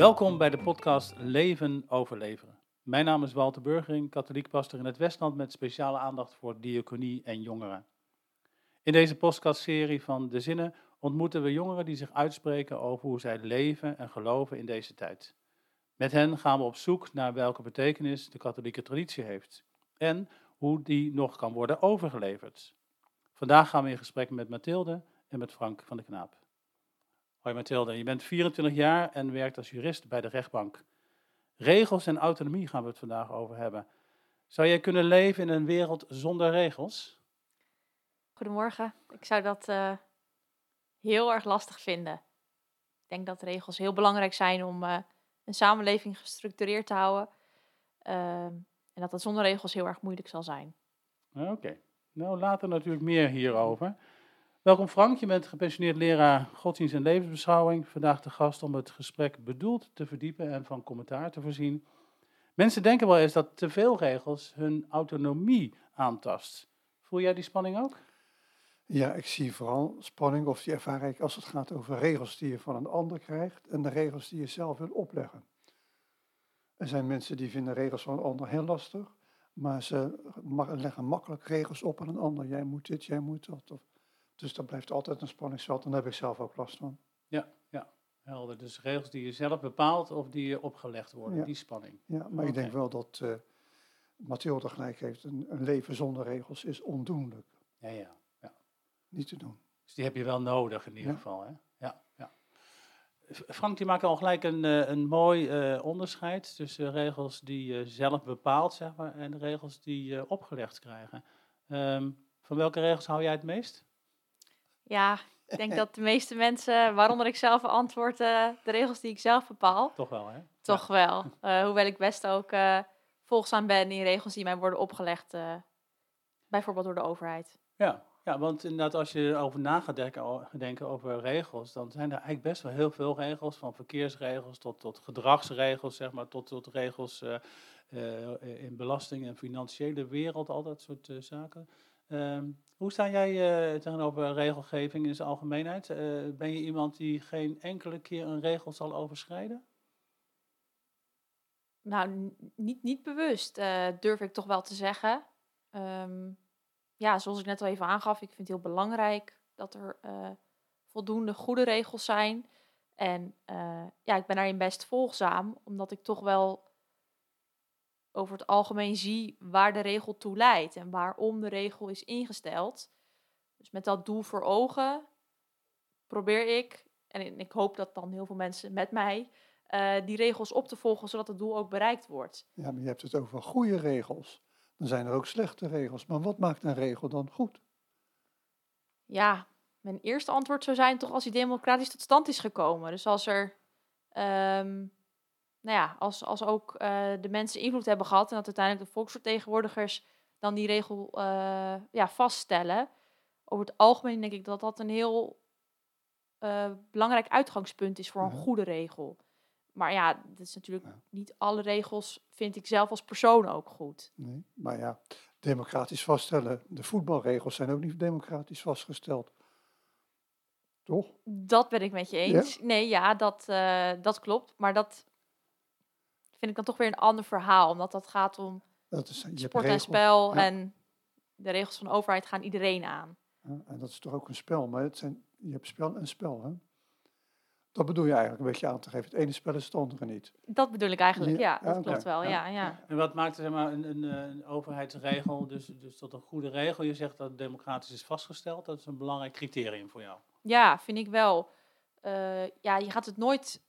Welkom bij de podcast Leven Overleveren. Mijn naam is Walter Burgering, katholiek pastor in het Westland met speciale aandacht voor diaconie en jongeren. In deze podcastserie van De Zinnen ontmoeten we jongeren die zich uitspreken over hoe zij leven en geloven in deze tijd. Met hen gaan we op zoek naar welke betekenis de katholieke traditie heeft en hoe die nog kan worden overgeleverd. Vandaag gaan we in gesprek met Mathilde en met Frank van de Knaap. Hoi Mathilde, je bent 24 jaar en werkt als jurist bij de rechtbank. Regels en autonomie gaan we het vandaag over hebben. Zou jij kunnen leven in een wereld zonder regels? Goedemorgen. Ik zou dat uh, heel erg lastig vinden. Ik denk dat regels heel belangrijk zijn om uh, een samenleving gestructureerd te houden. Uh, en dat dat zonder regels heel erg moeilijk zal zijn. Oké. Okay. Nou, later natuurlijk meer hierover. Welkom Frank, je bent gepensioneerd leraar godsdienst en levensbeschouwing. Vandaag de gast om het gesprek bedoeld te verdiepen en van commentaar te voorzien. Mensen denken wel eens dat te veel regels hun autonomie aantast. Voel jij die spanning ook? Ja, ik zie vooral spanning of die ervaar ik als het gaat over regels die je van een ander krijgt en de regels die je zelf wil opleggen. Er zijn mensen die vinden regels van een ander heel lastig, maar ze leggen makkelijk regels op aan een ander. Jij moet dit, jij moet dat. Of dus dat blijft altijd een spanningsveld en daar heb ik zelf ook last van. Ja, ja, helder. Dus regels die je zelf bepaalt of die je opgelegd worden, die spanning. Ja, maar ik denk wel dat uh, Mathilde gelijk heeft, een, een, leven zonder regels is ondoenlijk. Ja, ja, ja. Niet te doen. Dus die heb je wel nodig in ieder geval, hè? Ja, ja. Frank, die maakt al gelijk een, eh, een mooi uh, onderscheid tussen regels die je zelf bepaalt, zeg maar, en regels die je opgelegd krijgen. Um, van welke regels hou jij het meest? Ja, ik denk dat de meeste mensen, waaronder ik zelf antwoord, uh, de regels die ik zelf bepaal. Toch wel, hè? Toch wel. Uh, hoewel ik best ook uh, volgzaam ben in regels die mij worden opgelegd, bijvoorbeeld door de overheid. Ja, ja, want inderdaad, als je erover na gaat denken, denken, over regels, dan zijn er eigenlijk best wel heel veel regels, van verkeersregels tot, tot gedragsregels, zeg maar, tot, tot regels in belasting en financiële wereld, al dat soort zaken. Um, hoe sta jij uh, tegenover regelgeving in zijn algemeenheid? Uh, ben je iemand die geen enkele keer een regel zal overschrijden? Nou, niet, niet bewust, uh, durf ik toch wel te zeggen. Um, ja, zoals ik net al even aangaf, ik vind het heel belangrijk dat er voldoende goede regels zijn. En ja, ik ben daarin best volgzaam, omdat ik toch wel over het algemeen zie waar de regel toe leidt en waarom de regel is ingesteld. Dus met dat doel voor ogen probeer ik, en ik hoop dat dan heel veel mensen met mij, uh, die regels op te volgen zodat het doel ook bereikt wordt. Ja, maar je hebt het over goede regels. Dan zijn er ook slechte regels. Maar wat maakt een regel dan goed? Ja, mijn eerste antwoord zou zijn toch als die democratisch tot stand is gekomen. Dus als er um, nou ja, als, als ook uh, de mensen invloed hebben gehad en dat uiteindelijk de volksvertegenwoordigers dan die regel uh, ja, vaststellen. Over het algemeen denk ik dat dat een heel uh, belangrijk uitgangspunt is voor een goede regel. Maar ja, dat is natuurlijk niet alle regels vind ik zelf als persoon ook goed. Nee, maar ja, democratisch vaststellen. De voetbalregels zijn ook niet democratisch vastgesteld. Toch? Dat ben ik met je eens. Nee, ja, dat, dat klopt. Maar dat vind ik dan toch weer een ander verhaal. Omdat dat gaat om dat is, sport en spel. En de regels van de overheid gaan iedereen aan. Ja, en dat is toch ook een spel. Maar het zijn, je hebt spel en spel. Hè? Dat bedoel je eigenlijk een beetje aan te geven. Het ene spel is het andere niet. Dat bedoel ik eigenlijk, ja. dat klopt wel, ja. ja. En wat maakt zeg maar, een, een, een, overheidsregel dus, dus tot een goede regel? Je zegt dat het democratisch is vastgesteld. Dat is een belangrijk criterium voor jou. Ja, vind ik wel. Uh, ja, je gaat het nooit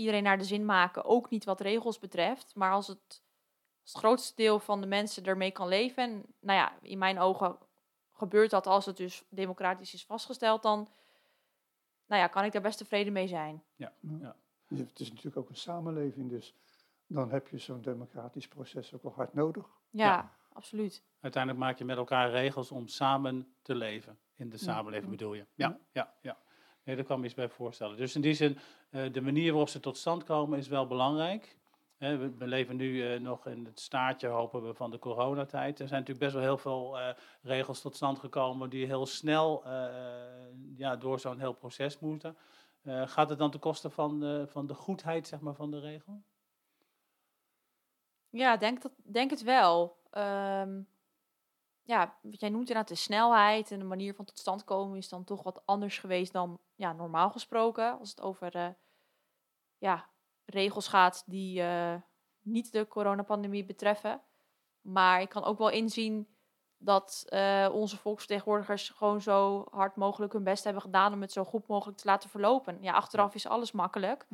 iedereen naar de zin maken, ook niet wat regels betreft. Maar als het, als het grootste deel van de mensen ermee kan leven, en nou ja, in mijn ogen gebeurt dat als het dus democratisch is vastgesteld, dan nou ja, kan ik daar best tevreden mee zijn. Ja, ja. Het is natuurlijk ook een samenleving, dus dan heb je zo'n democratisch proces ook wel hard nodig. Ja, absoluut. Uiteindelijk maak je met elkaar regels om samen te leven. In de samenleving bedoel je. Ja, ja, ja. Nee, kan me iets bij voorstellen. Dus in die zin, uh, de manier waarop ze tot stand komen is wel belangrijk. we, leven nu uh, nog in het staartje, hopen we, van de coronatijd. Er zijn natuurlijk best wel heel veel uh, regels tot stand gekomen die heel snel ja, door zo'n heel proces moeten. Eh, gaat het dan ten koste van, eh, van de goedheid zeg maar, van de regel? Ja, denk, dat, denk het wel. Ehm, ja, wat jij noemt inderdaad de snelheid en de manier van tot stand komen is dan toch wat anders geweest dan ja, normaal gesproken. Als het over eh, ja, regels gaat die eh, niet de coronapandemie betreffen. Maar ik kan ook wel inzien dat eh, onze volksvertegenwoordigers gewoon zo hard mogelijk hun best hebben gedaan om het zo goed mogelijk te laten verlopen. Ja, achteraf is alles makkelijk.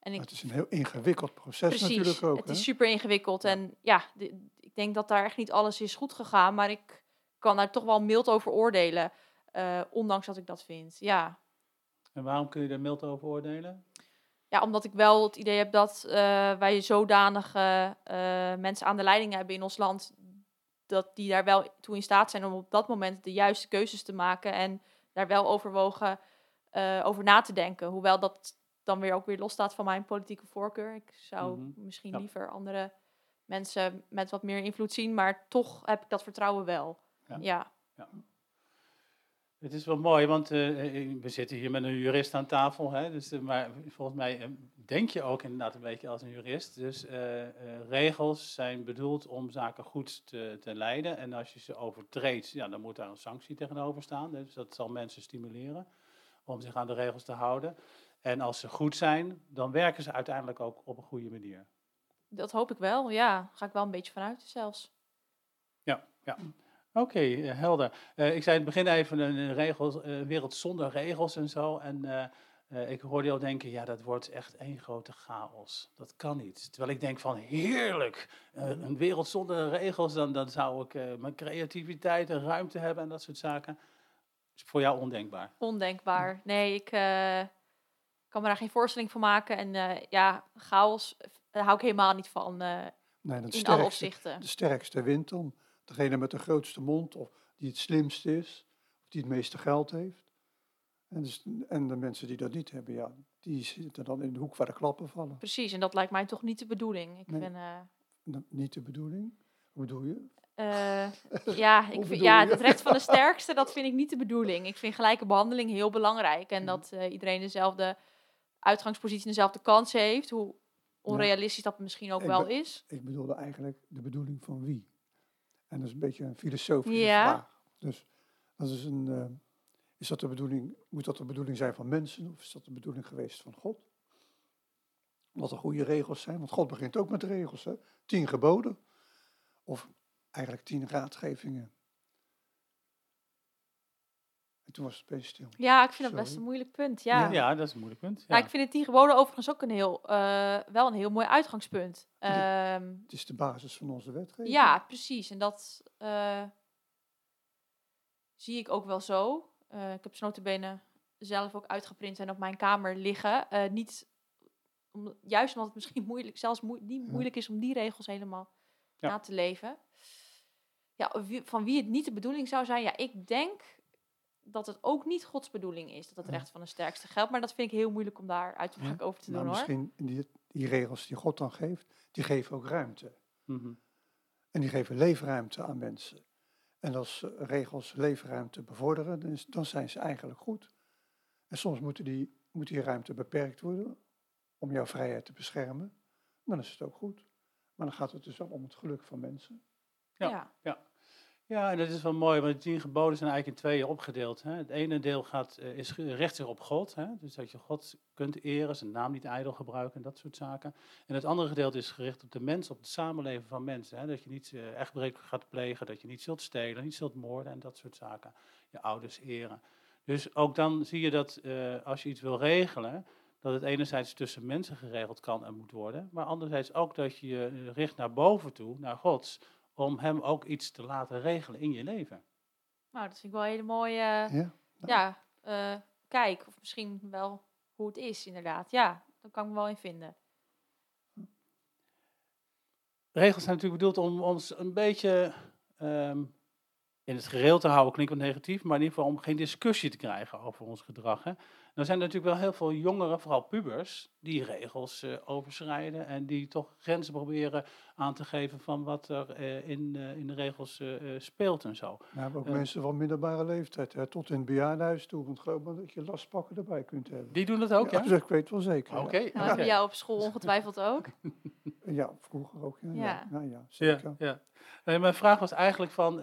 En ik Het is een heel ingewikkeld proces natuurlijk ook. het hè? is super ingewikkeld. Ja. En ja, de- ik denk dat daar echt niet alles is goed gegaan. Maar ik kan daar toch wel mild over oordelen. eh, ondanks dat ik dat vind. Ja. En waarom kun je er mild over oordelen? ja, omdat ik wel het idee heb dat eh, wij zodanige eh, mensen aan de leiding hebben in ons land. Dat die daar wel toe in staat zijn om op dat moment de juiste keuzes te maken. En daar wel overwogen over na te denken. Hoewel dat dan weer ook weer losstaat van mijn politieke voorkeur. Ik zou Mhm. misschien Ja. liever andere mensen met wat meer invloed zien. Maar toch heb ik dat vertrouwen wel. Ja. Ja, Het is wel mooi, want eh, eh, we zitten hier met een jurist aan tafel. Hè, dus, eh, maar volgens mij denk je ook inderdaad een beetje als een jurist. Dus regels zijn bedoeld om zaken goed te, te leiden. En als je ze overtreedt, ja, dan moet daar een sanctie tegenover staan. Dus dat zal mensen stimuleren om zich aan de regels te houden. En als ze goed zijn, dan werken ze uiteindelijk ook op een goede manier. Dat hoop ik wel. Ja, ga ik wel een beetje vanuit zelfs. Ja, ja. Oké, eh, helder. Eh, ik zei in het begin even een, regels, eh, wereld zonder regels en zo. En eh, ik hoorde jou denken, ja, dat wordt echt één grote chaos. Dat kan niet. Terwijl ik denk van, heerlijk, een wereld zonder regels, dan, dan zou ik mijn creativiteit en ruimte hebben en dat soort zaken. Is voor jou ondenkbaar. Ondenkbaar. Nee, ik kan me daar geen voorstelling van maken. En ja, chaos, daar hou ik helemaal niet van. eh, Nee, in alle sterkste, opzichten. de sterkste wint dan. Degene met de grootste mond, of die het slimste is, of die het meeste geld heeft. En, dus, en de mensen die dat niet hebben, ja, die zitten dan in de hoek waar de klappen vallen. Precies, en dat lijkt mij toch niet de bedoeling. Ik Nee. vind, eh, Dat- Niet de bedoeling. Hoe bedoel je? eh, ja, ik vind, ja, het recht van de sterkste, dat vind ik niet de bedoeling. Ik vind gelijke behandeling heel belangrijk. En dat iedereen dezelfde uitgangspositie en dezelfde kansen heeft. Hoe onrealistisch dat misschien ook wel is. Ik bedoelde eigenlijk de bedoeling van wie. En dat is een beetje een filosofische Ja. vraag. Dus dat is een, eh, is dat de bedoeling, moet dat de bedoeling zijn van mensen of is dat de bedoeling geweest van God? Wat er goede regels zijn, want God begint ook met regels. Hè? Tien geboden, of eigenlijk tien raadgevingen. En toen was het opeens stil. Ja, ik vind dat best een moeilijk punt. Ja. Ja, dat is een moeilijk punt. Ja. Nou, ik vind het tien geboden overigens ook een heel, eh, wel een heel mooi uitgangspunt. Ehm, Het is de basis van onze wetgeving. ja, precies. En dat eh, zie ik ook wel zo. Eh, ik heb ze notabene zelf ook uitgeprint en op mijn kamer liggen. Eh, niet, om, juist omdat het misschien moeilijk, zelfs niet moeilijk is om die regels helemaal Ja. na te leven. Ja, wie- van wie het niet de bedoeling zou zijn. Ja, ik denk dat het ook niet Gods bedoeling is dat het Ja. recht van de sterkste geldt. Maar dat vind ik heel moeilijk om daar uitspraak over te Maar doen hoor. misschien die, die regels die God dan geeft, die geven ook ruimte. Mhm. En die geven leefruimte aan mensen. En als regels leefruimte bevorderen, dan, is- dan zijn ze eigenlijk goed. En soms moeten die, moet die ruimte beperkt worden om jouw vrijheid te beschermen. Dan is het ook goed. Maar dan gaat het dus wel om het geluk van mensen. Ja. ja. Ja, en dat is wel mooi, want de tien geboden zijn eigenlijk in tweeën opgedeeld. Hè. Het ene deel gaat, eh, is, ge- richt zich op God, hè. dus dat je God kunt eren, zijn naam niet ijdel gebruiken en dat soort zaken. En het andere gedeelte is gericht op de mens, op het samenleven van mensen. Hè. Dat je niet eh, echtbreuk gaat plegen, dat je niet zult stelen, niet zult moorden en dat soort zaken. Je ouders eren. Dus ook dan zie je dat eh, als je iets wil regelen, dat het enerzijds tussen mensen geregeld kan en moet worden, maar anderzijds ook dat je je eh, richt naar boven toe, naar Gods, om hem ook iets te laten regelen in je leven. Nou, dat vind ik wel een hele mooie Ja? ja, eh, kijk. Of misschien wel hoe het is, inderdaad. Ja, daar kan ik me wel in vinden. Regels zijn natuurlijk bedoeld om ons een beetje ehm, in het gereel te houden klinkt wel negatief, maar in ieder geval om geen discussie te krijgen over ons gedrag. Hè. Dan zijn er natuurlijk wel heel veel jongeren, vooral pubers, die regels uh, overschrijden en die toch grenzen proberen aan te geven van wat er uh, in, uh, in de regels speelt en zo. We hebben ook mensen van middelbare leeftijd, hè, tot in het bejaardenhuis toe, want geloof maar dat je lastpakken erbij kunt hebben. Die doen dat ook, ja? ja? ik weet wel zeker. Oké. Okay, nou, okay. jou op school ongetwijfeld ook? ja, vroeger ook, ja. Ja, ja, ja zeker. Ja, ja. mijn vraag was eigenlijk van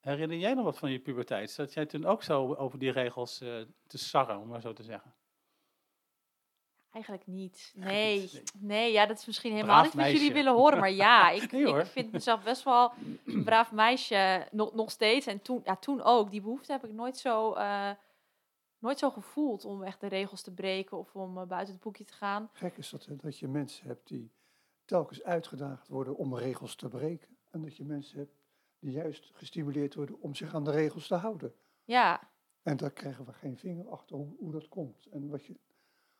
Herinner jij nog wat van je puberteit? Zat jij toen ook zo over die regels uh, te sarren, om maar zo te zeggen? Eigenlijk niet. Nee, nee, ja, dat is misschien helemaal niet wat jullie willen horen. Maar ja, ik, ik vind mezelf best wel een braaf meisje, nog, nog steeds. En toen, ja, toen ook. Die behoefte heb ik nooit zo, uh, nooit zo gevoeld om echt de regels te breken of om uh, buiten het boekje te gaan. Gek is dat, dat je mensen hebt die telkens uitgedaagd worden om regels te breken. En dat je mensen hebt die juist gestimuleerd worden om zich aan de regels te houden. Ja. En daar krijgen we geen vinger achter hoe, hoe dat komt. En wat je...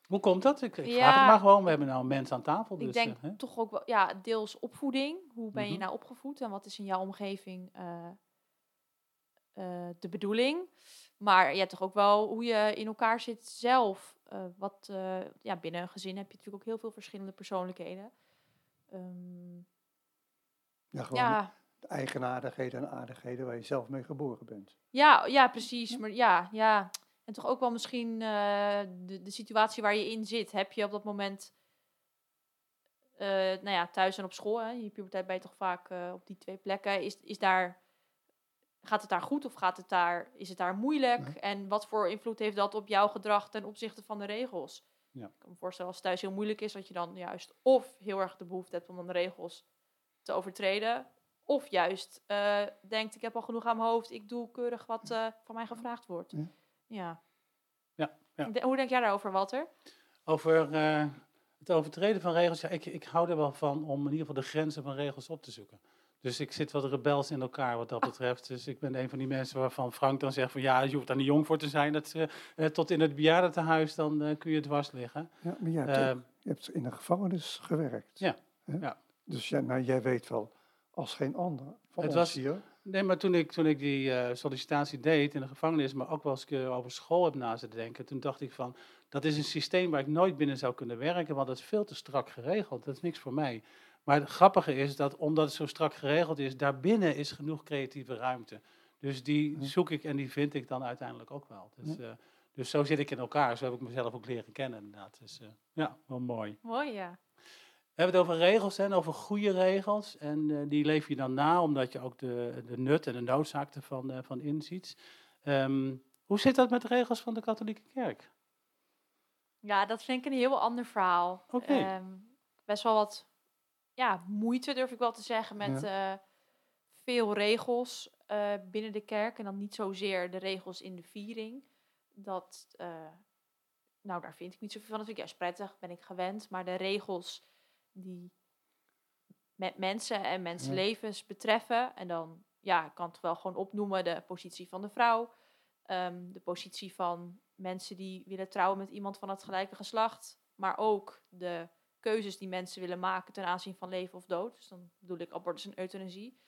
Hoe komt dat? Ik, ik vraag het maar gewoon. We hebben nou mensen aan tafel. Dus, ik denk uh, toch ook wel, ja, deels opvoeding. Hoe ben je mhm. nou opgevoed en wat is in jouw omgeving uh, uh, de bedoeling? Maar ja, toch ook wel hoe je in elkaar zit zelf. wat, ja, binnen een gezin heb je natuurlijk ook heel veel verschillende persoonlijkheden. Um, ja, gewoon ja de eigenaardigheden en aardigheden waar je zelf mee geboren bent. Ja, ja precies. Maar ja, ja. En toch ook wel misschien uh, de, de situatie waar je in zit. Heb je op dat moment, uh, nou ja, thuis en op school, hè, in je puberteit ben je toch vaak uh, op die twee plekken. Is, is daar, gaat het daar goed of gaat het daar, is het daar moeilijk? Nee. En wat voor invloed heeft dat op jouw gedrag ten opzichte van de regels? Ja. Ik kan me voorstellen als het thuis heel moeilijk is, dat je dan juist of heel erg de behoefte hebt om dan de regels te overtreden, of juist uh, denkt, ik heb al genoeg aan mijn hoofd, ik doe keurig wat uh, van mij gevraagd wordt. Ja. ja. ja, ja. De, hoe denk jij daarover, Walter? Over uh, het overtreden van regels. Ja, ik, ik hou er wel van om in ieder geval de grenzen van regels op te zoeken. Dus ik zit wat rebels in elkaar wat dat betreft. Dus ik ben een van die mensen waarvan Frank dan zegt van ja, je hoeft daar niet jong voor te zijn. Dat, uh, tot in het bejaardentehuis, dan uh, kun je dwars liggen. Ja, maar jij hebt, uh, je hebt in de gevangenis gewerkt. Ja, ja. Dus jij, nou, jij weet wel als geen ander van het ons was, hier. Nee, maar toen ik, toen ik die uh, sollicitatie deed in de gevangenis, maar ook wel eens keer over school heb na zitten denken, toen dacht ik van, dat is een systeem waar ik nooit binnen zou kunnen werken, want dat is veel te strak geregeld. Dat is niks voor mij. Maar het grappige is dat omdat het zo strak geregeld is, daarbinnen is genoeg creatieve ruimte. Dus die zoek ik en die vind ik dan uiteindelijk ook wel. Dus, uh, dus zo zit ik in elkaar. Zo heb ik mezelf ook leren kennen inderdaad. Dus uh, ja, wel mooi. Mooi, ja. We hebben het over regels en over goede regels. En uh, die leef je dan na, omdat je ook de, de nut en de noodzaak ervan uh, van inziet. Um, hoe zit dat met de regels van de katholieke kerk? Ja, dat vind ik een heel ander verhaal. Okay. Um, best wel wat ja, moeite, durf ik wel te zeggen, met ja. uh, veel regels binnen de kerk. En dan niet zozeer de regels in de viering. Dat, nou, daar vind ik niet zoveel van. Dat vind ik juist prettig, ben ik gewend. Maar de regels die met mensen en mensenlevens betreffen. En dan, ja, ik kan het wel gewoon opnoemen, de positie van de vrouw. Um, de positie van mensen die willen trouwen met iemand van het gelijke geslacht. Maar ook de keuzes die mensen willen maken ten aanzien van leven of dood. Dus dan bedoel ik abortus en euthanasie.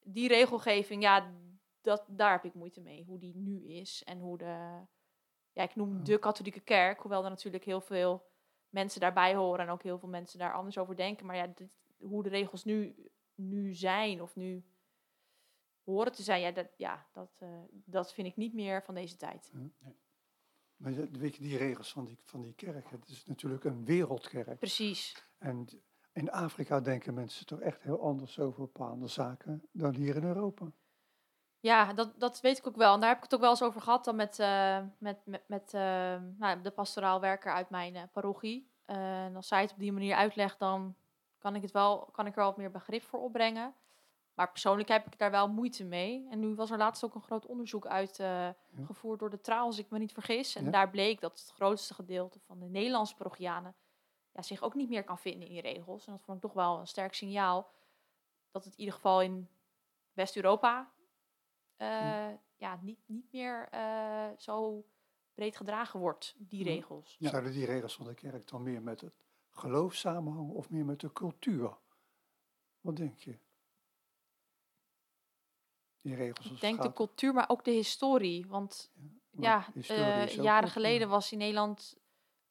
Die regelgeving, ja, dat, daar heb ik moeite mee. Hoe die nu is en hoe de... Ja, ik noem de katholieke kerk, hoewel er natuurlijk heel veel mensen daarbij horen en ook heel veel mensen daar anders over denken. Maar ja, dit, hoe de regels nu, nu zijn of nu horen te zijn, ja, dat, ja, dat, uh, dat vind ik niet meer van deze tijd. Nee. Maar weet je, die regels van die, van die kerk, het is natuurlijk een wereldkerk. Precies. En in Afrika denken mensen toch echt heel anders over bepaalde zaken dan hier in Europa. Ja, dat, dat weet ik ook wel. En daar heb ik het ook wel eens over gehad dan met, uh, met, met, met uh, nou, de pastoraal werker uit mijn uh, parochie. en als zij het op die manier uitlegt, dan kan ik, het wel, kan ik er wat meer begrip voor opbrengen. Maar persoonlijk heb ik daar wel moeite mee. En nu was er laatst ook een groot onderzoek uitgevoerd door de Trouw, als ik me niet vergis. En ja. daar bleek dat het grootste gedeelte van de Nederlandse parochianen ja, zich ook niet meer kan vinden in die regels. En dat vond ik toch wel een sterk signaal dat het in ieder geval in West-Europa uh, ja, niet, niet meer uh, zo breed gedragen wordt, die regels. Ja. Zouden die regels van de kerk dan meer met het geloof samenhangen of meer met de cultuur? Wat denk je? die regels. Ik denk de cultuur, maar ook de historie. Want ja, historie eh, jaren geleden eh, was in Nederland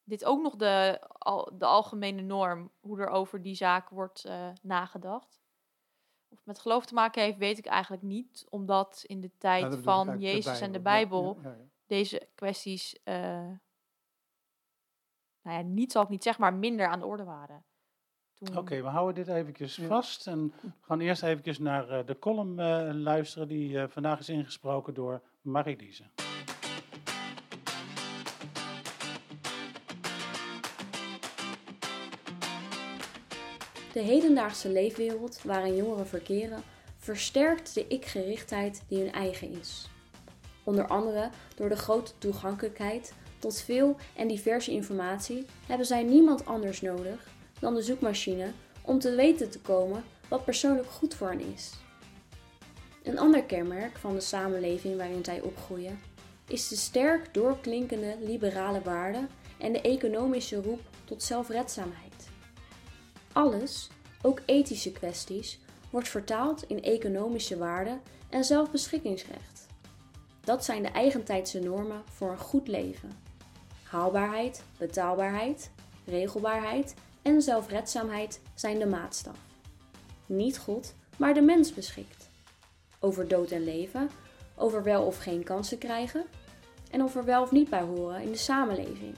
dit ook nog de, al, de algemene norm. Hoe er over die zaak wordt eh, nagedacht. Of het met geloof te maken heeft, weet ik eigenlijk niet. Omdat in de tijd van Jezus en de Bijbel ja, ja, ja. deze kwesties, eh, nou ja, niet zal ik niet zeggen, maar minder aan de orde waren. Toen, Oké, we houden dit eventjes Ja. vast en we gaan eerst eventjes naar eh, de column eh, luisteren die eh, vandaag is ingesproken door Marie-Lise. De hedendaagse leefwereld waarin jongeren verkeren versterkt de ik-gerichtheid die hun eigen is. Onder andere door de grote toegankelijkheid tot veel en diverse informatie hebben zij niemand anders nodig dan de zoekmachine om te weten te komen wat persoonlijk goed voor hen is. Een ander kenmerk van de samenleving waarin zij opgroeien is de sterk doorklinkende liberale waarden en de economische roep tot zelfredzaamheid. Alles, ook ethische kwesties, wordt vertaald in economische waarden en zelfbeschikkingsrecht. Dat zijn de eigentijdse normen voor een goed leven. Haalbaarheid, betaalbaarheid, regelbaarheid en zelfredzaamheid zijn de maatstaf. Niet God, maar de mens beschikt. Over dood en leven, over wel of geen kansen krijgen en over wel of niet bij horen in de samenleving.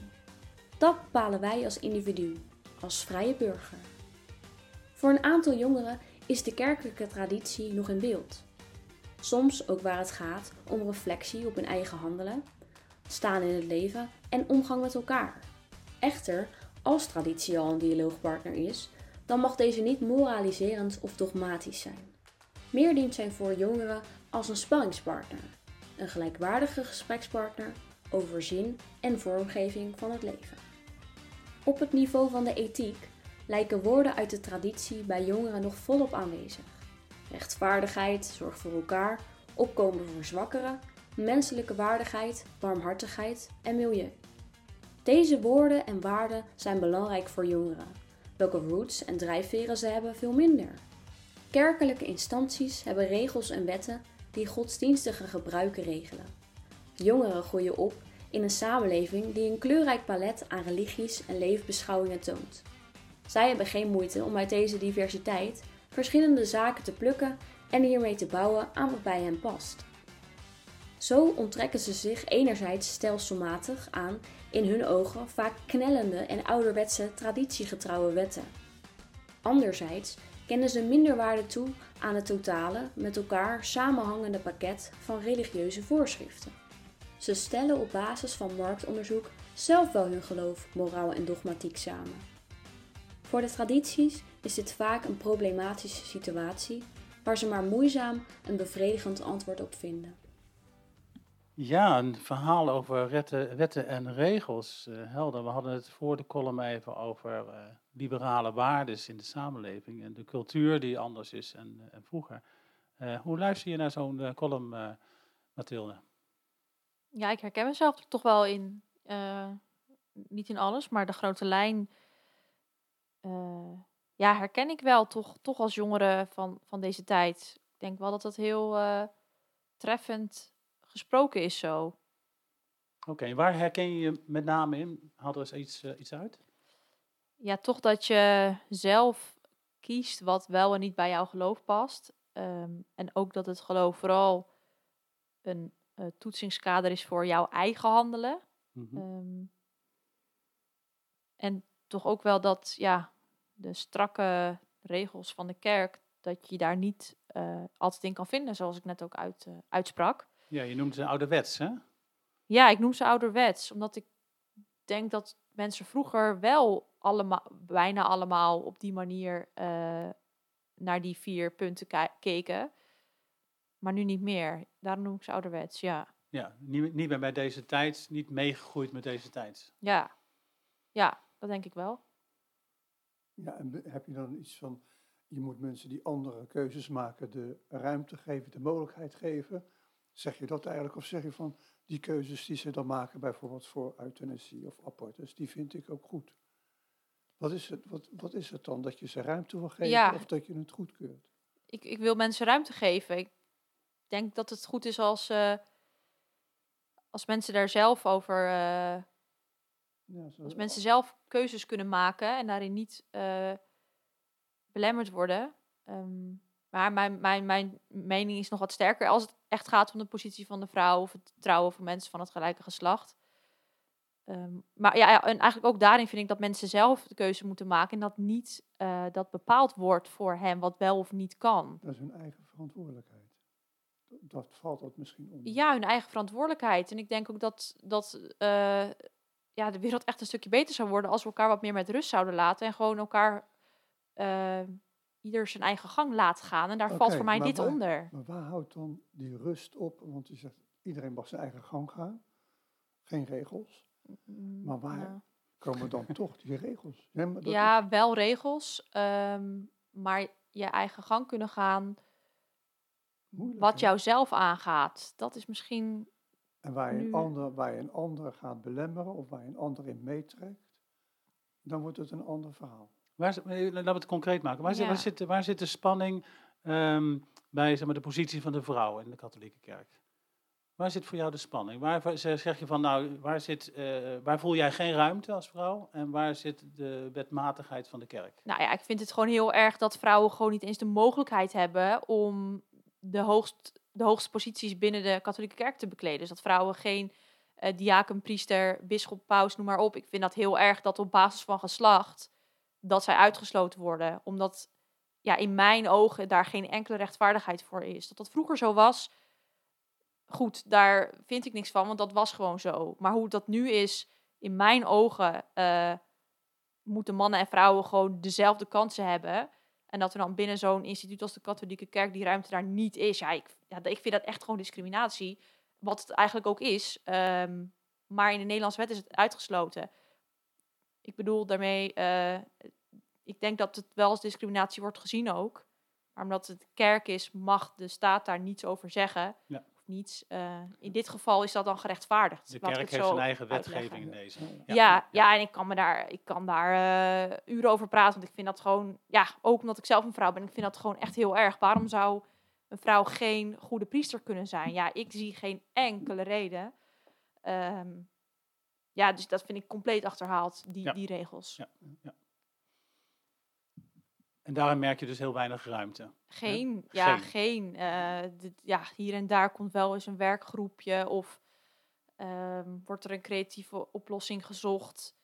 Dat bepalen wij als individu, als vrije burger. Voor een aantal jongeren is de kerkelijke traditie nog in beeld. Soms ook waar het gaat om reflectie op hun eigen handelen, staan in het leven en omgang met elkaar. Echter, als traditie al een dialoogpartner is, dan mag deze niet moraliserend of dogmatisch zijn. Meer dient zij voor jongeren als een spanningspartner, een gelijkwaardige gesprekspartner over zin en vormgeving van het leven. Op het niveau van de ethiek lijken woorden uit de traditie bij jongeren nog volop aanwezig. Rechtvaardigheid, zorg voor elkaar, opkomen voor zwakkeren, menselijke waardigheid, barmhartigheid en milieu. Deze woorden en waarden zijn belangrijk voor jongeren. Welke roots en drijfveren ze hebben, veel minder. Kerkelijke instanties hebben regels en wetten die godsdienstige gebruiken regelen. Jongeren groeien op in een samenleving die een kleurrijk palet aan religies en levensbeschouwingen toont. Zij hebben geen moeite om uit deze diversiteit verschillende zaken te plukken en hiermee te bouwen aan wat bij hen past. Zo onttrekken ze zich enerzijds stelselmatig aan in hun ogen vaak knellende en ouderwetse traditiegetrouwe wetten. Anderzijds kennen ze minder waarde toe aan het totale, met elkaar samenhangende pakket van religieuze voorschriften. Ze stellen op basis van marktonderzoek zelf wel hun geloof, moraal en dogmatiek samen. Voor de tradities is dit vaak een problematische situatie waar ze maar moeizaam een bevredigend antwoord op vinden. Ja, een verhaal over wetten, wetten en regels. eh, helder, we hadden het voor de column even over eh, liberale waarden in de samenleving en de cultuur die anders is en, eh, en vroeger. Eh, hoe luister je naar zo'n column, eh, Mathilde? Ja, ik herken mezelf er toch wel in. eh, niet in alles, maar de grote lijn. Eh, ja, herken ik wel toch, toch als jongere van, van deze tijd. Ik denk wel dat dat heel eh, treffend gesproken is zo. Oké, waar herken je je met name in? Haal er eens iets, eh, iets uit. Ja, toch dat je zelf kiest wat wel en niet bij jouw geloof past. Ehm, en ook dat het geloof vooral een toetsingskader is voor jouw eigen handelen. Ehm, en toch ook wel dat, ja, de strakke regels van de kerk, dat je daar niet eh, altijd in kan vinden, zoals ik net ook uit, eh, uitsprak. Ja, je noemt ze ouderwets, hè? Ja, ik noem ze ouderwets, omdat ik denk dat mensen vroeger wel allemaal, bijna allemaal op die manier eh, naar die vier punten keken. Maar nu niet meer. Daarom noem ik ze ouderwets, ja. Ja, niet, niet meer bij deze tijd, niet meegegroeid met deze tijd. Ja, ja dat denk ik wel. Ja, en heb je dan iets van, je moet mensen die andere keuzes maken de ruimte geven, de mogelijkheid geven? Zeg je dat eigenlijk? Of zeg je van, die keuzes die ze dan maken, bijvoorbeeld voor euthanasie of abortus, die vind ik ook goed? Wat is het, wat, wat is het dan? Dat je ze ruimte wil geven Ja. of dat je het goedkeurt? Ik, ik wil mensen ruimte geven. Ik, denk dat het goed is als, eh, als mensen daar zelf over, eh, Ja, zo- als mensen zelf keuzes kunnen maken en daarin niet eh, belemmerd worden. Ehm, maar mijn, mijn, mijn mening is nog wat sterker als het echt gaat om de positie van de vrouw of het trouwen van mensen van het gelijke geslacht. Ehm, maar ja, en eigenlijk ook daarin vind ik dat mensen zelf de keuze moeten maken en dat niet eh, dat bepaald wordt voor hen wat wel of niet kan. Dat is hun eigen verantwoordelijkheid. Dat, dat valt dat misschien onder. Ja, hun eigen verantwoordelijkheid. En ik denk ook dat, dat eh, ja, de wereld echt een stukje beter zou worden als we elkaar wat meer met rust zouden laten. En gewoon elkaar eh, ieder zijn eigen gang laat gaan. En daar valt voor mij dit waar- onder. Maar waar houdt dan die rust op? Want je zegt, iedereen mag zijn eigen gang gaan. Geen regels. Mm, maar waar- nou. Komen dan toch die regels? Ja, maar dat Ja, wel regels. ehm, maar je eigen gang kunnen gaan. moeilijk, Wat hè? jou zelf aangaat. Dat is misschien. En waar je, een ander, waar je een ander gaat belemmeren of waar je een ander in meetrekt, dan wordt het een ander verhaal. Waar, eh, laten we het concreet maken. Waar, zit, waar, zit, waar zit de spanning ehm, bij zeg maar, de positie van de vrouw in de katholieke kerk? Waar zit voor jou de spanning? Waar zeg je van, nou, waar, zit, eh, waar voel jij geen ruimte als vrouw? En waar zit de wetmatigheid van de kerk? Nou ja, ik vind het gewoon heel erg dat vrouwen gewoon niet eens de mogelijkheid hebben om de, hoogst, de hoogste posities binnen de katholieke kerk te bekleden. Dus dat vrouwen geen eh diaken, priester, bisschop, paus, noem maar op. Ik vind dat heel erg dat op basis van geslacht dat zij uitgesloten worden. Omdat ja, in mijn ogen daar geen enkele rechtvaardigheid voor is. Dat dat vroeger zo was, goed, daar vind ik niks van, want dat was gewoon zo. Maar hoe dat nu is, in mijn ogen, eh, moeten mannen en vrouwen gewoon dezelfde kansen hebben. En dat er dan binnen zo'n instituut als de katholieke kerk die ruimte daar niet is. Ja, ik, ja, ik vind dat echt gewoon discriminatie. Wat het eigenlijk ook is. Ehm, maar in de Nederlandse wet is het uitgesloten. Ik bedoel daarmee, eh, ik denk dat het wel als discriminatie wordt gezien ook. Maar omdat het kerk is, mag de staat daar niets over zeggen. Ja. Niets. Eh, in dit geval is dat dan gerechtvaardigd. De kerk heeft zo zijn eigen uitleggen. wetgeving in deze. Ja. Ja, ja, en ik kan, me daar, ik kan daar eh, uren over praten. Want ik vind dat gewoon, ja, ook omdat ik zelf een vrouw ben, ik vind dat gewoon echt heel erg. Waarom zou een vrouw geen goede priester kunnen zijn? Ja, ik zie geen enkele reden. Ehm, ja, dus dat vind ik compleet achterhaald, die, Ja. die regels. Ja. En daarin merk je dus heel weinig ruimte. Geen, ja, Geen. geen. eh, ja, hier en daar komt wel eens een werkgroepje of ehm, wordt er een creatieve oplossing gezocht.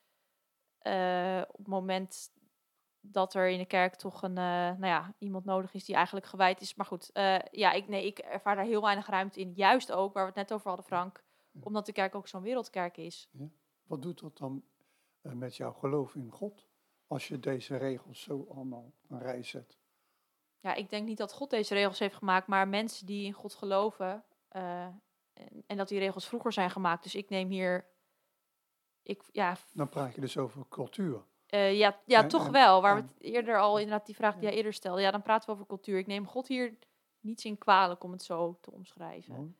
eh, op het moment dat er in de kerk toch een, eh, nou ja, iemand nodig is die eigenlijk gewijd is. Maar goed, ja, ik, nee, ik ervaar daar heel weinig ruimte in. Juist ook, waar we het net over hadden, Frank. Ja. Omdat de kerk ook zo'n wereldkerk is. Wat doet dat dan met jouw geloof in God? Als je deze regels zo allemaal op een rij zet. Ja, ik denk niet dat God deze regels heeft gemaakt, maar mensen die in God geloven. eh, en, en dat die regels vroeger zijn gemaakt. Dus ik neem hier. Ik, ja, Dan praat je dus over cultuur. eh, ja, ja En- toch en- wel. Waar we het eerder al, inderdaad, die vraag die Ja. jij eerder stelde. Ja, dan praten we over cultuur. Ik neem God hier niets in kwalijk om het zo te omschrijven.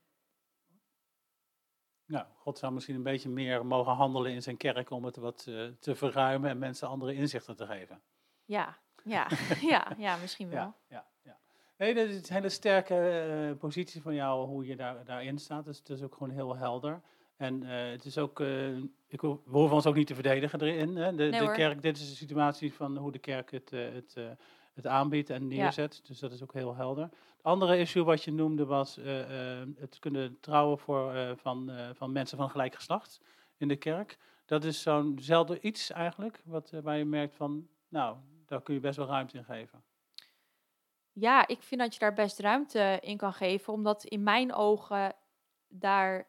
Nou, God zou misschien een beetje meer mogen handelen in zijn kerk om het wat eh, te verruimen en mensen andere inzichten te geven. Ja, ja, ja, ja, misschien wel. Ja, ja, ja. Nee, dat is een hele sterke eh, positie van jou, hoe je daar, daarin staat. Dus het is ook gewoon heel helder. En eh, het is ook, ik we hoeven ons ook niet te verdedigen erin. Hè. De, Nee, de kerk, dit is de situatie van hoe de kerk het, het, het aanbiedt en neerzet. Dus dat is ook heel helder. Het andere issue wat je noemde was eh, eh, het kunnen trouwen voor, eh, van, van mensen van gelijk geslacht in de kerk. Dat is zo'nzelfde iets eigenlijk, wat, waar je merkt van, nou, daar kun je best wel ruimte in geven. Ja, ik vind dat je daar best ruimte in kan geven, omdat in mijn ogen daar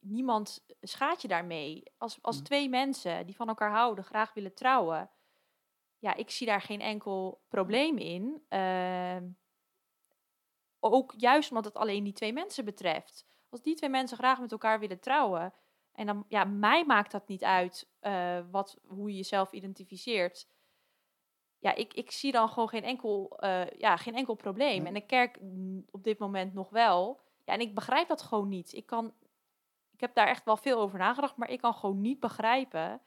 niemand schaadt je daarmee. Als, als Mhm. twee mensen die van elkaar houden, graag willen trouwen, ja, ik zie daar geen enkel probleem in. Ehm, ook juist omdat het alleen die twee mensen betreft. Als die twee mensen graag met elkaar willen trouwen, en dan, ja, mij maakt dat niet uit eh, wat, hoe je jezelf identificeert ja, ik, ik zie dan gewoon geen enkel, eh, ja, geen enkel probleem. Nee. En de kerk mm, op dit moment nog wel. Ja, en ik begrijp dat gewoon niet. Ik, kan, ik heb daar echt wel veel over nagedacht, maar ik kan gewoon niet begrijpen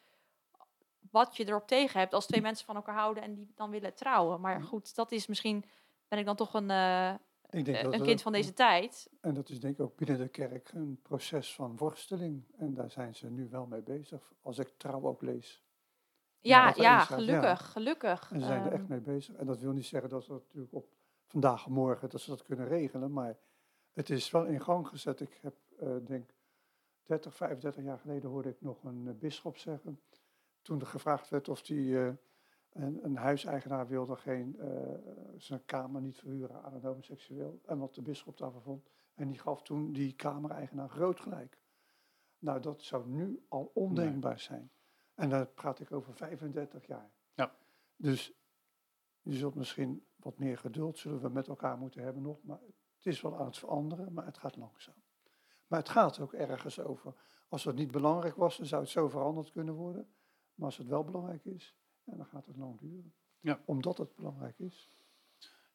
wat je erop tegen hebt als twee mensen van elkaar houden en die dan willen trouwen. Maar Ja. goed, dat is misschien, ben ik dan toch een, eh, Ik denk eh, dat een kind van deze tijd. En dat is denk ik ook binnen de kerk een proces van worsteling. En daar zijn ze nu wel mee bezig. Als ik trouw ook lees. Ja, ja, gelukkig, gelukkig. En ze zijn er Ehm, echt mee bezig. En dat wil niet zeggen dat ze dat natuurlijk op vandaag morgen dat ze dat kunnen regelen. Maar het is wel in gang gezet. Ik heb, eh denk 30, 35 jaar geleden hoorde ik nog een uh, bisschop zeggen. Toen er gevraagd werd of hij uh, een, een huiseigenaar wilde geen, uh, zijn kamer niet verhuren aan een homoseksueel. En wat de bisschop daarvan vond. En die gaf toen die kamereigenaar groot gelijk. Nou, dat zou nu al ondenkbaar zijn. En dan praat ik over 35 jaar. Ja. Dus je zult misschien wat meer geduld zullen we met elkaar moeten hebben nog. Maar het is wel aan het veranderen, maar het gaat langzaam. Maar het gaat ook ergens over. Als het niet belangrijk was, dan zou het zo veranderd kunnen worden. Maar als het wel belangrijk is, ja, dan gaat het lang duren. Ja. Omdat het belangrijk is.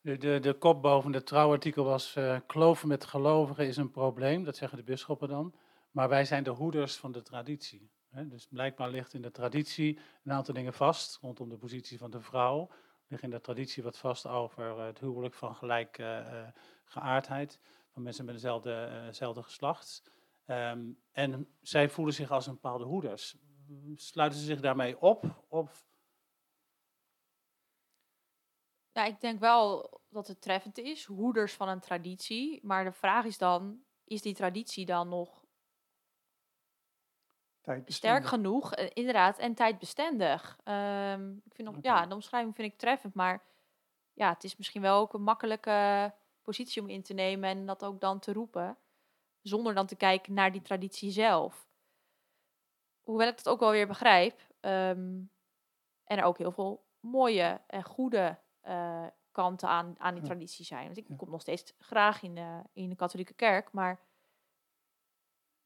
De, de, de kop boven het trouwartikel was: uh, kloven met gelovigen is een probleem. Dat zeggen de bisschoppen dan. Maar wij zijn de hoeders van de traditie. Hè? Dus blijkbaar ligt in de traditie een aantal dingen vast rondom de positie van de vrouw. Ligt in de traditie wat vast over het huwelijk van gelijke uh, geaardheid. Van mensen met dezelfde, uh, dezelfde geslacht. Um, en zij voelen zich als een bepaalde hoeders. Sluiten ze zich daarmee op? Of Ja, ik denk wel dat het treffend is, hoeders van een traditie. Maar de vraag is dan, is die traditie dan nog sterk genoeg? Uh, inderdaad, en tijdbestendig. Um, ik vind nog, okay. Ja, de omschrijving vind ik treffend, maar ja, het is misschien wel ook een makkelijke positie om in te nemen en dat ook dan te roepen. Zonder dan te kijken naar die traditie zelf. Hoewel ik dat ook wel weer begrijp. Um, en er ook heel veel mooie en goede uh, kanten aan, aan die Ja. traditie zijn. Want ik Ja. kom nog steeds graag in de, in de katholieke kerk, maar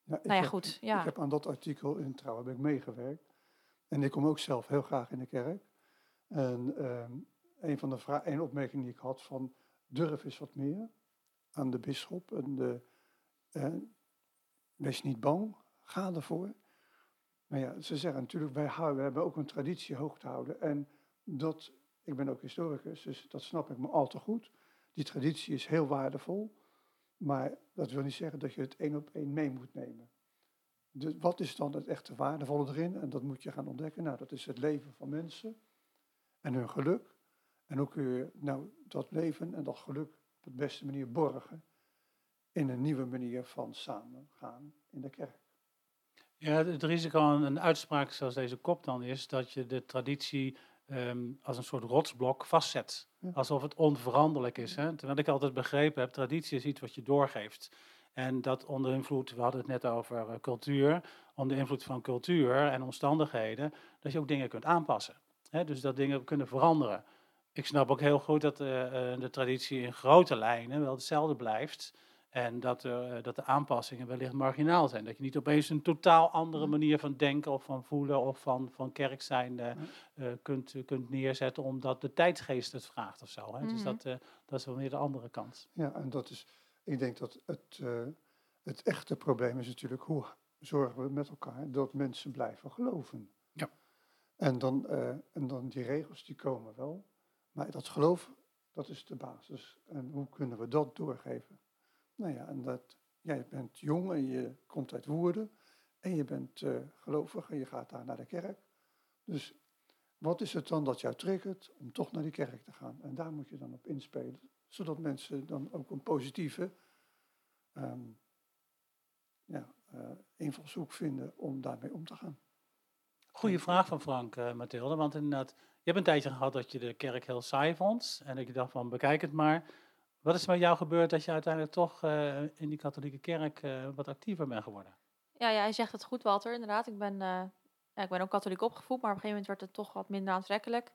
Ja, nou ja, heb- goed. Ja. Ik heb aan dat artikel in Trouw heb ik meegewerkt. En ik kom ook zelf heel graag in de kerk. En ehm, een van de vra- een opmerking die ik had van durf eens wat meer aan de bisschop. En de, eh, wees niet bang, ga ervoor. Maar ja, ze zeggen natuurlijk, wij, houden, we hebben ook een traditie hoog te houden. En dat, ik ben ook historicus, dus dat snap ik me al te goed. Die traditie is heel waardevol. Maar dat wil niet zeggen dat je het één op één mee moet nemen. Dus wat is dan het echte waardevolle erin? En dat moet je gaan ontdekken. Nou, dat is het leven van mensen en hun geluk. En hoe kun je nou dat leven en dat geluk op de beste manier borgen in een nieuwe manier van samengaan in de kerk. Ja, het, risico aan een uitspraak zoals deze kop dan is dat je de traditie ehm, als een soort rotsblok vastzet. Ja. Alsof het onveranderlijk is. Hè? Terwijl ik altijd begrepen heb, traditie is iets wat je doorgeeft. En dat onder invloed, we hadden het net over eh, cultuur, onder invloed van cultuur en omstandigheden, dat je ook dingen kunt aanpassen. Hè? Dus dat dingen kunnen veranderen. Ik snap ook heel goed dat eh, eh, de traditie in grote lijnen wel hetzelfde blijft. En dat, er, dat de aanpassingen wellicht marginaal zijn. Dat je niet opeens een totaal andere manier van denken of van voelen of van, van kerk zijn eh, eh, kunt, kunt neerzetten, omdat de tijdsgeest het vraagt of zo. Hè? Dus Mhm. dat, eh, dat is wel weer de andere kant. Ja, en dat is, ik denk dat het, eh, het echte probleem is natuurlijk hoe zorgen we met elkaar dat mensen blijven geloven. Ja. En dan, eh, en dan die regels die komen wel, maar dat geloof, dat is de basis. En hoe kunnen we dat doorgeven? Nou ja, en dat, jij bent jong en je komt uit Woerden en je bent eh, gelovig en je gaat daar naar de kerk. Dus wat is het dan dat jou triggert om toch naar die kerk te gaan? En daar moet je dan op inspelen, zodat mensen dan ook een positieve ehm, ja, eh, invalshoek vinden om daarmee om te gaan. Goeie vraag van Frank, eh Mathilde. Want inderdaad, je hebt een tijdje gehad dat je de kerk heel saai vond. En dat je dacht van, bekijk het maar. Wat is er met jou gebeurd dat je uiteindelijk toch eh, in die katholieke kerk eh, wat actiever bent geworden? Ja, ja, hij zegt het goed, Walter. Inderdaad, ik ben, eh, ik ben ook katholiek opgevoed, maar op een gegeven moment werd het toch wat minder aantrekkelijk.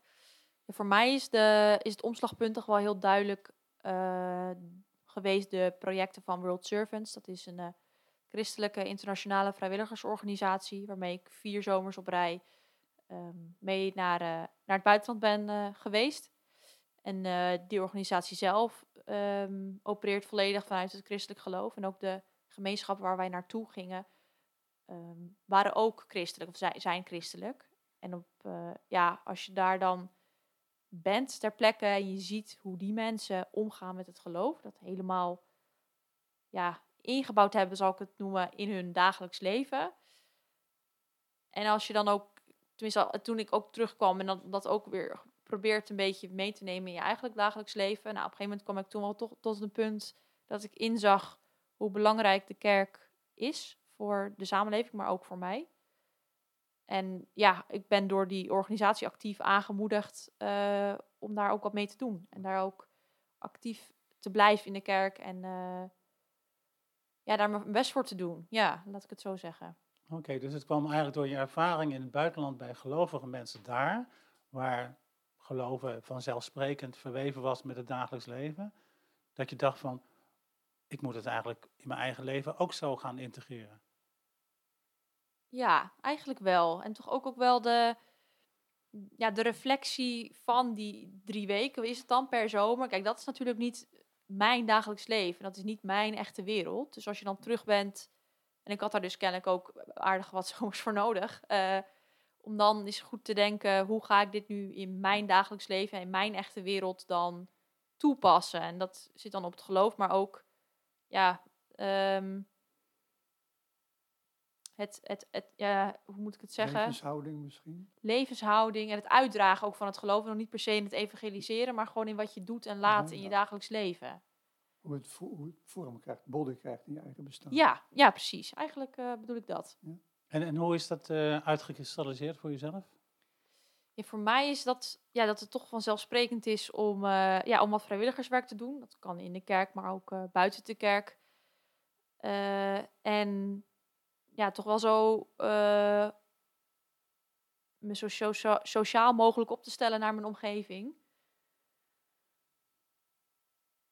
Voor mij is, de, is het omslagpunt toch wel heel duidelijk geweest de projecten van World Servants. Dat is een christelijke internationale vrijwilligersorganisatie waarmee ik vier zomers op rij ehm, mee naar, naar het buitenland ben geweest. En die organisatie zelf ehm, opereert volledig vanuit het christelijk geloof. En ook de gemeenschappen waar wij naartoe gingen, ehm, waren ook christelijk, of zijn, zijn christelijk. En op, eh, ja, als je daar dan bent ter plekke en je ziet hoe die mensen omgaan met het geloof, dat helemaal ja, ingebouwd hebben, zal ik het noemen, in hun dagelijks leven. En als je dan ook, tenminste toen ik ook terugkwam en dan dat ook weer probeert een beetje mee te nemen in je eigenlijk dagelijks leven. Nou, op een gegeven moment kwam ik toen wel toch tot een punt dat ik inzag hoe belangrijk de kerk is voor de samenleving, maar ook voor mij. En ja, ik ben door die organisatie actief aangemoedigd uh, om daar ook wat mee te doen. En daar ook actief te blijven in de kerk en uh, ja, daar mijn best voor te doen. Ja, laat ik het zo zeggen. Oké, dus het kwam eigenlijk door je ervaring in het buitenland bij gelovige mensen daar, waar geloven vanzelfsprekend verweven was met het dagelijks leven, dat je dacht van, ik moet het eigenlijk in mijn eigen leven ook zo gaan integreren. Ja, eigenlijk wel. En toch ook, ook wel de, ja, de reflectie van die drie weken. Is het dan per zomer? Kijk, dat is natuurlijk niet mijn dagelijks leven. Dat is niet mijn echte wereld. Dus als je dan terug bent, en ik had daar dus kennelijk ook aardig wat zomers voor nodig. Uh, om dan eens goed te denken, hoe ga ik dit nu in mijn dagelijks leven, in mijn echte wereld dan toepassen? En dat zit dan op het geloof, maar ook, ja, um, het, het, het, ja, hoe moet ik het zeggen? Levenshouding misschien. Levenshouding en het uitdragen ook van het geloof. nog niet per se in het evangeliseren, maar gewoon in wat je doet en laat in je dagelijks leven. Hoe het, hoe het vorm krijgt, bodem krijgt in je eigen bestaan. Ja, ja precies. Eigenlijk uh, bedoel ik dat. Ja. En, en hoe is dat uh, uitgekristalliseerd voor jezelf? Ja, voor mij is dat, ja, dat het toch vanzelfsprekend is om, uh, ja, om wat vrijwilligerswerk te doen. Dat kan in de kerk, maar ook buiten de kerk. en ja, toch wel zo me zo, sociaal mogelijk op te stellen naar mijn omgeving.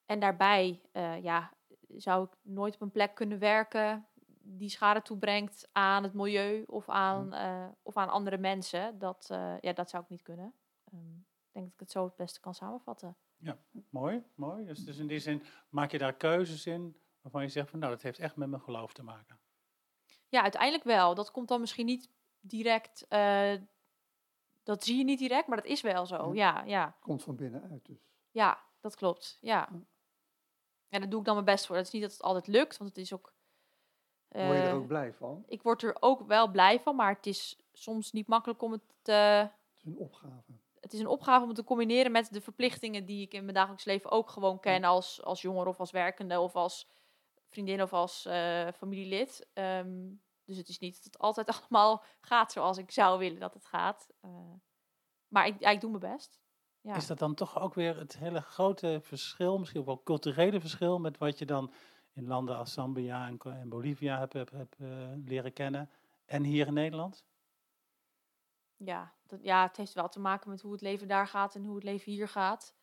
En daarbij ja, zou ik nooit op een plek kunnen werken die schade toebrengt aan het milieu of aan, uh, of aan andere mensen. Dat, ja, dat zou ik niet kunnen. Um, ik denk dat ik het zo het beste kan samenvatten. Ja, mooi, mooi. Dus, dus in die zin maak je daar keuzes in waarvan je zegt van nou, dat heeft echt met mijn geloof te maken. Ja, uiteindelijk wel. Dat komt dan misschien niet direct. Uh, dat zie je niet direct, maar dat is wel zo. Ja, ja. Komt van binnenuit dus. Ja, dat klopt. Ja. En daar doe ik dan mijn best voor. Het is niet dat het altijd lukt, want het is ook. Word je er eh, ook blij van? Ik word er ook wel blij van, maar het is soms niet makkelijk om het te. Het is een opgave. Het is een opgave om het te combineren met de verplichtingen die ik in mijn dagelijks leven ook gewoon ken als, als jonger of als werkende of als vriendin of als uh, familielid. Um, dus het is niet dat het altijd allemaal gaat zoals ik zou willen dat het gaat. Uh, maar ik, ja, ik doe mijn best. Ja. Is dat dan toch ook weer het hele grote verschil, misschien ook wel culturele verschil, met wat je dan in landen als Zambia en, Bolivia hebt heb, heb, uh, leren kennen en hier in Nederland? Ja, dat, ja, het heeft wel te maken met hoe het leven daar gaat en hoe het leven hier gaat.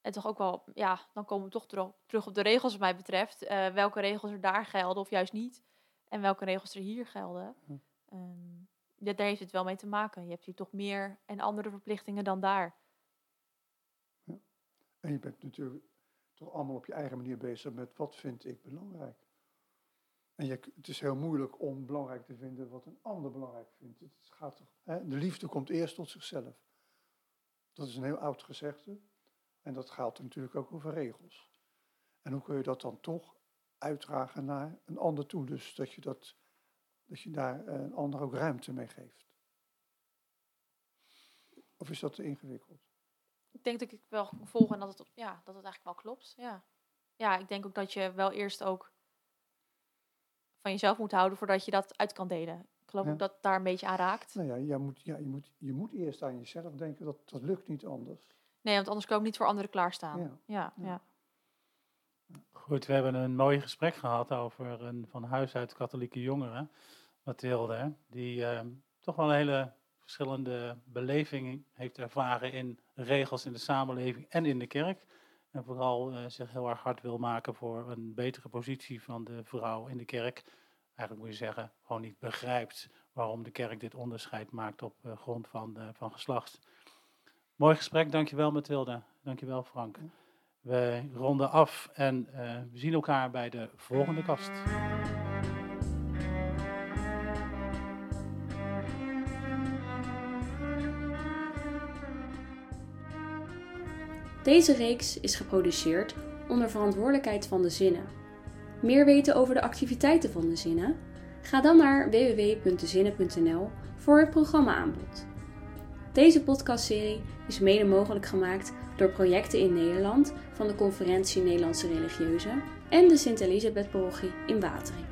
En toch ook wel, ja, dan komen we toch terug op de regels wat mij betreft. Uh, welke regels er daar gelden of juist niet. En welke regels er hier gelden. Hm. Um, daar heeft het wel mee te maken. Je hebt hier toch meer en andere verplichtingen dan daar. Ja. En je bent natuurlijk toch allemaal op je eigen manier bezig met wat vind ik belangrijk. En je, het is heel moeilijk om belangrijk te vinden wat een ander belangrijk vindt. Het gaat toch, hè? De liefde komt eerst tot zichzelf. Dat is een heel oud gezegde. En dat gaat natuurlijk ook over regels. En hoe kun je dat dan toch uitdragen naar een ander toe? Dus dat je, dat, dat je daar eh, een ander ook ruimte mee geeft. Of is dat te ingewikkeld? Ik denk dat ik wel volg en dat het, ja, dat het eigenlijk wel klopt. Ja. ja, ik denk ook dat je wel eerst ook van jezelf moet houden voordat je dat uit kan delen. Ik geloof ook dat daar een beetje aan raakt. Nou ja, je moet, ja je, moet, je moet eerst aan jezelf denken, dat, dat lukt niet anders. Nee, want anders kan ik niet voor anderen klaarstaan. Ja. Ja, ja. Goed, we hebben een mooi gesprek gehad over een van huis uit katholieke jongeren, Mathilde, die uh, toch wel een hele verschillende beleving heeft ervaren in regels in de samenleving en in de kerk. En vooral uh, zich heel erg hard wil maken voor een betere positie van de vrouw in de kerk. Eigenlijk moet je zeggen, gewoon niet begrijpt waarom de kerk dit onderscheid maakt op uh, grond van, van geslacht. Mooi gesprek, dankjewel Mathilde. Dankjewel Frank. We ronden af en we zien elkaar bij de volgende kast. Deze reeks is geproduceerd onder verantwoordelijkheid van de Zinnen. Meer weten over de activiteiten van de Zinnen? Ga dan naar www.dezinnen.nl voor het programma-aanbod. Deze podcastserie is mede mogelijk gemaakt door projecten in Nederland van de Conferentie Nederlandse Religieuzen en de Sint-Elisabeth-parochie in Wateringen.